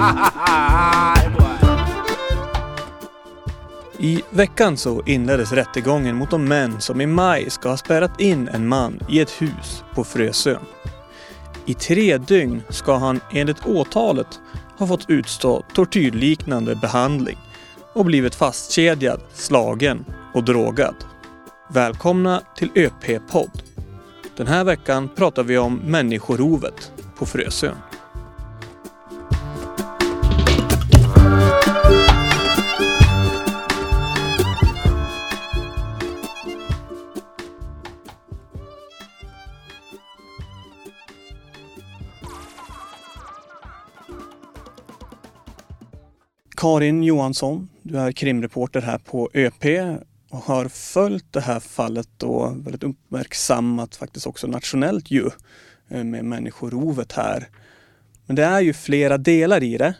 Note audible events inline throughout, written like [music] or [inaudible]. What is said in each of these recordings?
[laughs] I veckan så inleddes rättegången mot de män som i maj ska ha spärrat in en man i ett hus på Frösön. I tre dygn ska han enligt åtalet ha fått utstå tortyrliknande behandling och blivit fastkedjad, slagen och drogad. Välkomna till ÖP-podd. Den här veckan pratar vi om människorovet på Frösön. Karin Johansson, du är krimreporter här på ÖP och har följt det här fallet och väldigt uppmärksammat faktiskt också nationellt ju eh, med människorovet här. Men det är ju flera delar i det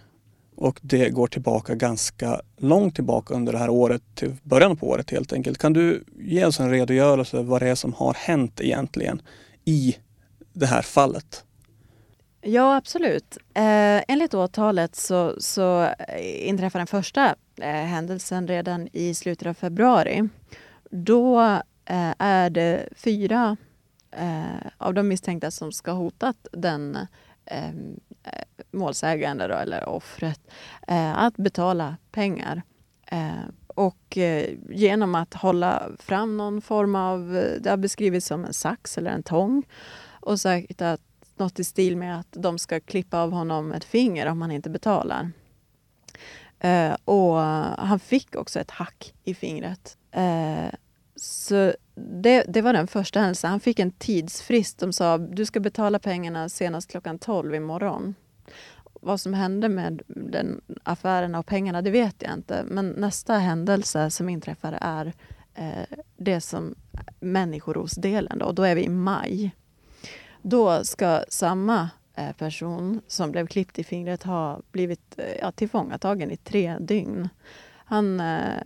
och det går tillbaka ganska långt tillbaka under det här året, till början på året helt enkelt. Kan du ge oss en redogörelse vad det är som har hänt egentligen i det här fallet? Ja, absolut. Eh, enligt åtalet så, så eh, inträffar den första eh, händelsen redan i slutet av februari. Då eh, är det fyra eh, av de misstänkta som ska ha hotat den eh, målsägande då, eller offret eh, att betala pengar. Eh, och eh, genom att hålla fram någon form av, det har beskrivits som en sax eller en tång och sagt att något i stil med att de ska klippa av honom ett finger om han inte betalar. Eh, och han fick också ett hack i fingret. Eh, så det, det, var den första händelsen. Han fick en tidsfrist. De sa du ska betala pengarna senast klockan 12 imorgon. Vad som hände med den affären och pengarna, det vet jag inte. Men nästa händelse som inträffade är eh, det som människorosdelen. Då, och då är vi i maj. Då ska samma eh, person som blev klippt i fingret ha blivit eh, ja, tillfångatagen i tre dygn. Han eh,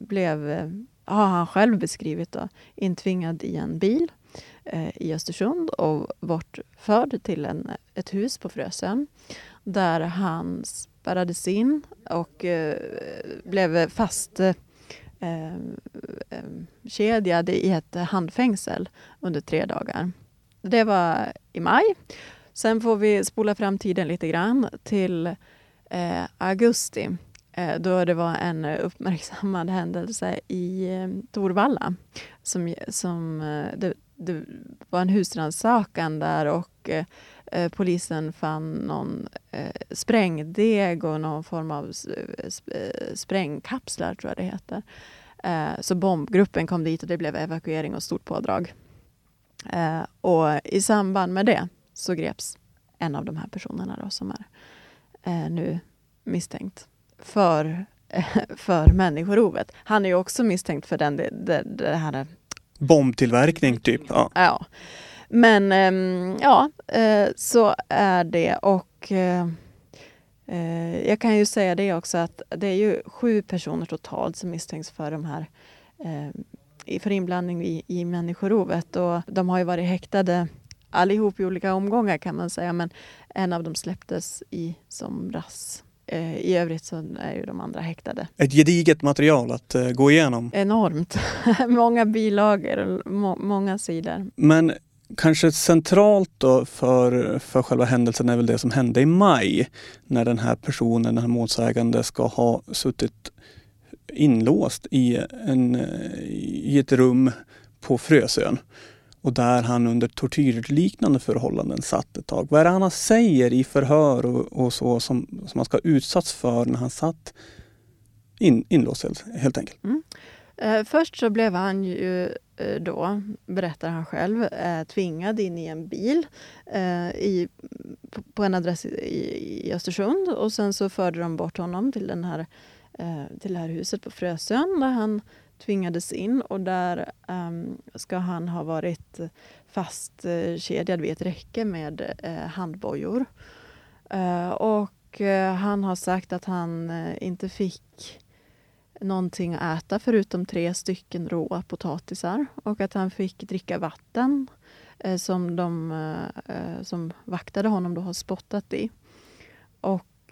blev, eh, har han själv beskrivit, då, intvingad i en bil eh, i Östersund och bortförd till en, ett hus på Frösön där han spärrades in och eh, blev fast eh, kedjad i ett handfängsel under tre dagar. Det var i maj. Sen får vi spola fram tiden lite grann till eh, augusti eh, då det var en uppmärksammad händelse i eh, Torvalla. Som, som, eh, det, det, var en husrannsakan där och eh, polisen fann någon eh, sprängdeg och någon form av eh, sprängkapslar, tror jag det heter. Eh, så bombgruppen kom dit och det blev evakuering och stort pådrag. Eh, och i samband med det så greps en av de här personerna då, som är eh, nu misstänkt för, eh, [laughs] för människorovet. Han är ju också misstänkt för den, det, det, det här... Bombtillverkning, typ? Ja. ja. Men ehm, ja, eh, så är det. Och eh, eh, jag kan ju säga det också att det är ju sju personer totalt som misstänks för de här för inblandning i, i människorovet. Och de har ju varit häktade allihop i olika omgångar kan man säga, men en av dem släpptes i somras. Eh, I övrigt så är ju de andra häktade. Ett gediget material att uh, gå igenom. Enormt. [laughs] många bilagor och må många sidor. Men kanske centralt då för, för själva händelsen är väl det som hände i maj när den här personen, den här målsägande, ska ha suttit inlåst i, en, i ett rum på Frösön. Och där han under tortyrliknande förhållanden satt ett tag. Vad är det han säger i förhör och, och så som, som han ska ha utsatts för när han satt in, inlåst helt, helt enkelt? Mm. Eh, först så blev han ju eh, då, berättar han själv, eh, tvingad in i en bil eh, i, på, en adress i, i Östersund och sen så förde de bort honom till den här Eh, till det här huset på Frösön där han tvingades in och där um, ska han ha varit fastkedjad eh, vid ett räcke med eh, handbojor. Uh, och uh, han har sagt att han uh, inte fick någonting att äta förutom tre stycken råa potatisar och att han fick dricka vatten som de som vaktade honom då har spottat i.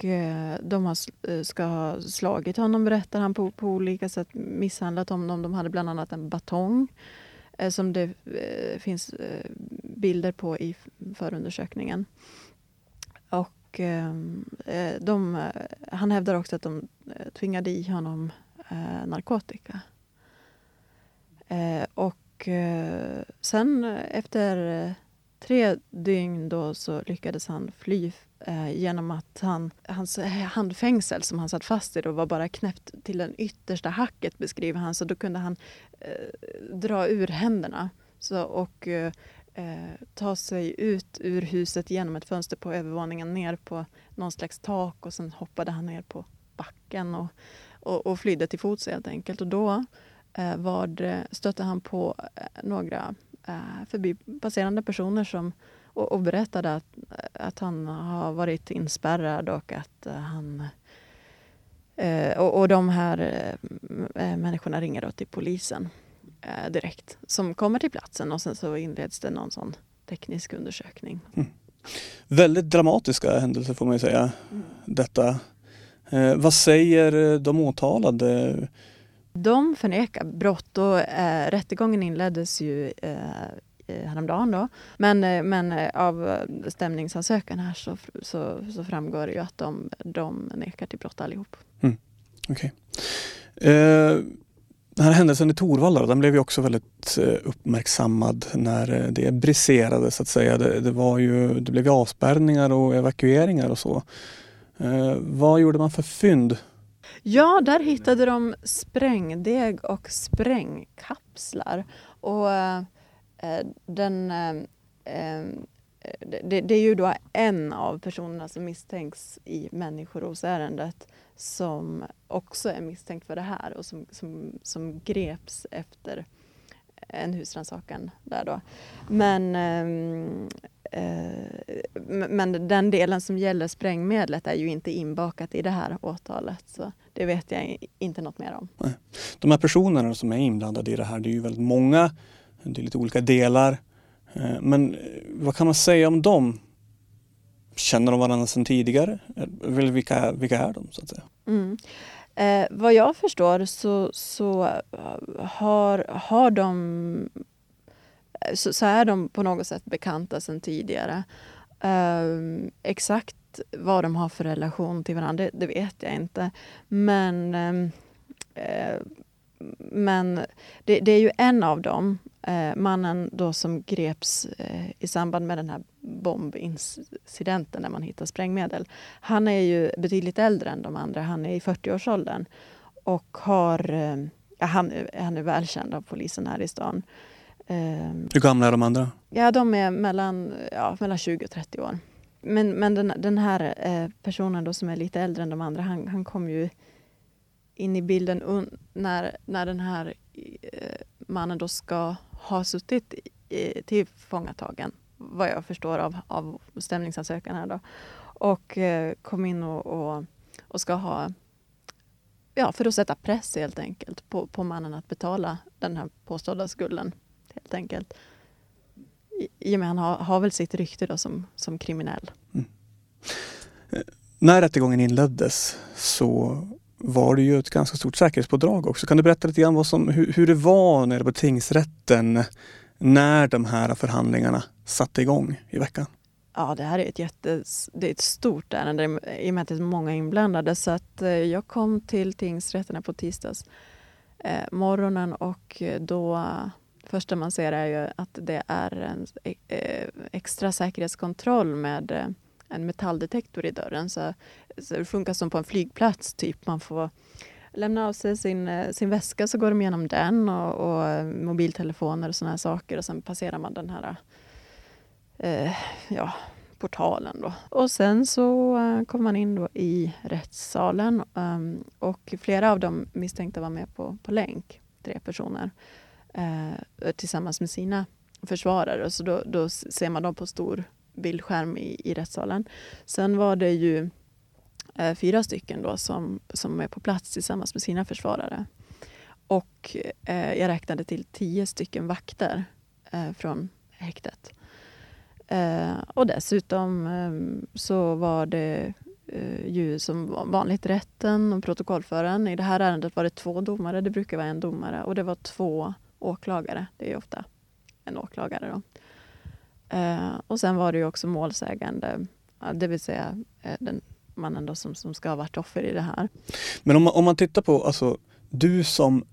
Och eh, de har, eh, ska ha slagit honom, berättar han, på, på olika sätt. Misshandlat honom. De hade bland annat en batong eh, som det finns bilder på i förundersökningen. Och de, han hävdar också att de tvingade i honom narkotika. Och sen efter tre dygn då så lyckades han fly eh, genom att han, hans handfängsel som han satt fast i då var bara knäppt till det yttersta hacket beskriver han. Så då kunde han eh, dra ur händerna så, och eh, eh, ta sig ut ur huset genom ett fönster på övervåningen ner på någon slags tak och sen hoppade han ner på backen och, och, och flydde till fots helt enkelt. Och då eh, var det, stötte han på eh, några eh, förbipasserande personer som, och, och berättade att, att han har varit inspärrad och att uh, han uh, och, och de här uh, människorna ringer då till polisen direkt som kommer till platsen och sen så inleds det någon sån teknisk undersökning. Mm. Väldigt dramatiska händelser får man ju säga. Mm. Detta. vad säger de åtalade? De förnekar brott och eh, rättegången inleddes ju eh, häromdagen. Då. Men, eh, men eh, av stämningsansökan här så, så, så, framgår det ju att de, de nekar till brott allihop. Mm. Okay. Eh, den här händelsen i Torvalla den blev ju också väldigt eh, uppmärksammad när det briserade så att säga. Det, det, var ju, det blev avspärrningar och evakueringar och så. Eh, vad gjorde man för fynd Ja, där hittade de sprängdeg och sprängkapslar. Och eh, Eh, den, eh, eh, det, det, är ju då en av personerna som misstänks i människorosärendet som också är misstänkt för det här och som, som, som greps efter en husrannsakan där då. Men Eh, men den delen som gäller sprängmedlet är ju inte inbakat i det här åtalet. Så det vet jag inte något mer om. De här personerna som är inblandade i det här, det är ju väldigt många. Det är lite olika delar. Eh, men eh, vad kan man säga om dem? Känner de varandra sedan tidigare? Eh, vilka, vilka är de så att säga? Mm. Eh, vad jag förstår så, så har, har de så, så, är de på något sätt bekanta sedan tidigare. Eh, exakt vad de har för relation till varandra, det, det vet jag inte. Men, eh, men det, det, är ju en av dem, uh, mannen då som greps uh, i samband med den här bombincidenten där man hittar sprängmedel. Han är ju betydligt äldre än de andra, han är i 40-årsåldern och har, han, han är välkänd av polisen här i stan. Ehm, Hur gamla är de andra? Ja, de är mellan, ja, mellan 20 och 30 år. Men, men den, den här eh, personen då som är lite äldre än de andra, han, han kom ju in i bilden när, när den här eh, mannen då ska har suttit i, tillfångatagen, vad jag förstår av, av stämningsansökan här då. Och eh, kom in och, och, och, ska ha, ja, för att sätta press helt enkelt på, på mannen att betala den här påstådda skulden helt enkelt. I, och med att han har, har väl sitt rykte då som, som kriminell. Mm. Eh, när rättegången inleddes så var det ju ett ganska stort säkerhetspådrag också. Kan du berätta lite grann vad som, hur, hur det var nere på tingsrätten när de här förhandlingarna satte igång i veckan? Ja, det här är ett, jätte, det är ett stort ärende i och med att det är många inblandade. Så att eh, jag kom till tingsrätten på tisdags eh, morgonen och då första man ser är ju att det är en eh, extra säkerhetskontroll med eh, en metalldetektor i dörren. Så, så det funkar som på en flygplats, typ. Man får lämna av sig sin, eh, sin väska så går de igenom den och, och eh, mobiltelefoner och sådana saker och sen passerar man den här eh, ja, portalen. Då. Och sen så eh, kommer man in då i rättssalen um, och flera av de misstänkta var med på, på länk, tre personer eh, tillsammans med sina försvarare. Så då, då, ser man dem på stor bildskärm i, i rättssalen. Sen var det ju eh, fyra stycken då som, som är på plats tillsammans med sina försvarare. Och eh, jag räknade till tio stycken vakter eh, från häktet. Eh, och dessutom eh, så var det eh, ju som vanligt rätten och protokollföraren. I det här ärendet var det två domare, det brukar vara en domare och det var två åklagare. Det är ofta en åklagare. Då. Eh, och sen var det ju också målsägande, det vill säga eh, den mannen då som, som ska ha varit offer i det här. Men om man, om man tittar på, alltså du som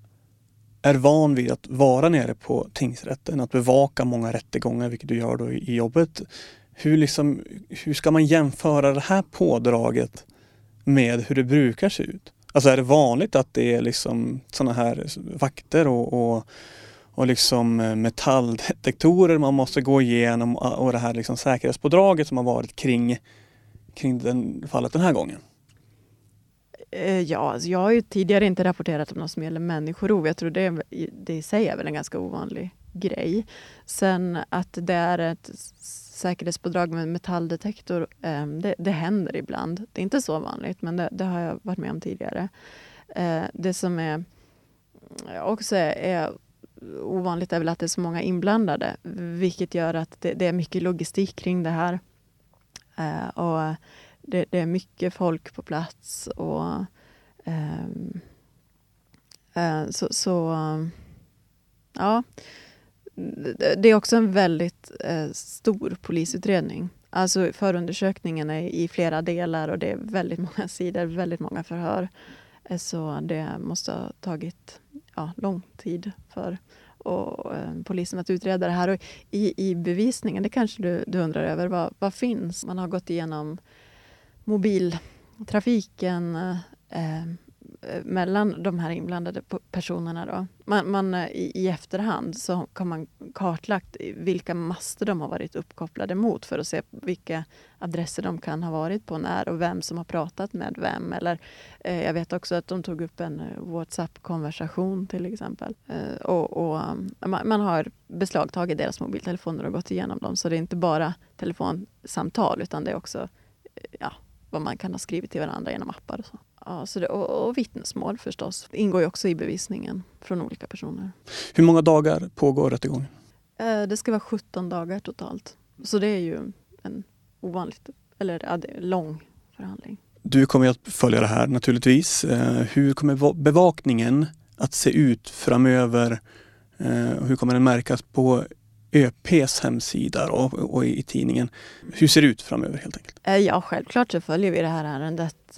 är van vid att vara nere på tingsrätten, att bevaka många rättegångar, vilket du gör då i jobbet. Hur, liksom, hur ska man jämföra det här pådraget med hur det brukar se ut? Alltså är det vanligt att det är liksom sådana här vakter och, och, och liksom eh, metalldetektorer man måste gå igenom och det här liksom säkerhetspådraget som har varit kring, kring den, fallet den här gången? Eh, ja, alltså jag har ju tidigare inte rapporterat om något som gäller människorov. Jag tror det, det i sig är väl en ganska ovanlig grej. Sen att det är ett säkerhetspådrag med metalldetektor, ehm, det, det händer ibland. Det är inte så vanligt, men det, det har jag varit med om tidigare. Eh, det som är mm, också är ovanligt är väl att det är så många inblandade, vilket gör att det, det är mycket logistik kring det här. Eh, och det, det, är mycket folk på plats. och ehm, eh, Så, så ja. Det är också en väldigt eh, stor polisutredning. Alltså förundersökningen är i flera delar och det är väldigt många sidor, väldigt många förhör. Eh, så det måste ha tagit ja, lång tid för och, eh, polisen att utreda det här. Och i, I bevisningen, det kanske du, du undrar över, vad, vad finns? Man har gått igenom mobiltrafiken eh, eh Eh, mellan de här inblandade personerna. Då. Man, man, eh, i, I efterhand så har man kartlagt vilka master de har varit uppkopplade mot för att se vilka adresser de kan ha varit på när och vem som har pratat med vem. Eller, eh, jag vet också att de tog upp en eh, Whatsapp-konversation till exempel. Eh, och, och man, man, har beslagtagit deras mobiltelefoner och gått igenom dem. Så det är inte bara telefonsamtal utan det är också ja, vad man kan ha skrivit till varandra genom appar. Och, så. Ja, så det, och, och vittnesmål förstås det ingår ju också i bevisningen från olika personer. Hur många dagar pågår rättegången? Eh, det ska vara 17 dagar totalt. Så det är ju en ovanligt, eller ja, lång förhandling. Du kommer att följa det här naturligtvis. Eh, hur kommer bevakningen att se ut framöver? Eh, hur kommer den märkas på ÖPs hemsida och, i, tidningen. Hur ser det ut framöver helt enkelt? Ja, självklart så följer vi det här ärendet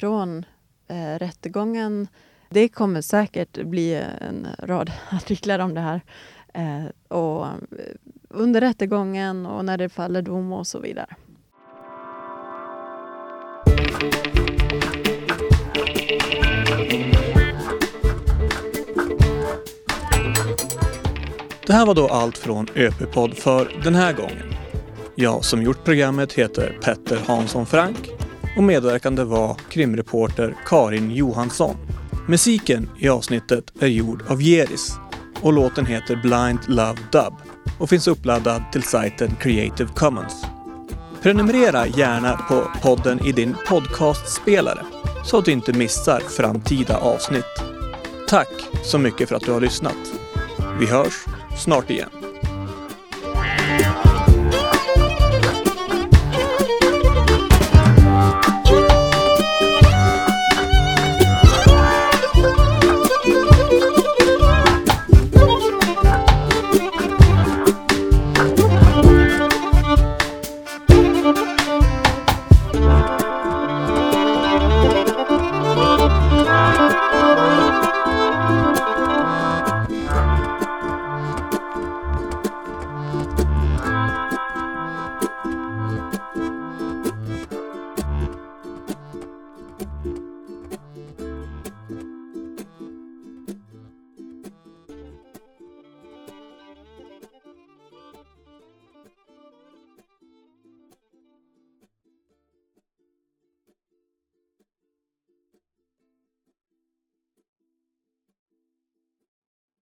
från eh, rättegången. Det kommer säkert bli en rad [laughs] artiklar om det här. Eh, och eh, under rättegången och när det faller dom och så vidare. Det här var då allt från ÖP-podd för den här gången. Jag som gjort programmet heter Petter Hansson Frank och medverkande var krimreporter Karin Johansson. Musiken i avsnittet är gjord av Jeris och låten heter Blind Love Dub och finns uppladdad till sajten Creative Commons. Prenumerera gärna på podden i din podcastspelare så att du inte missar framtida avsnitt. Tack så mycket för att du har lyssnat. Vi hörs snart igen.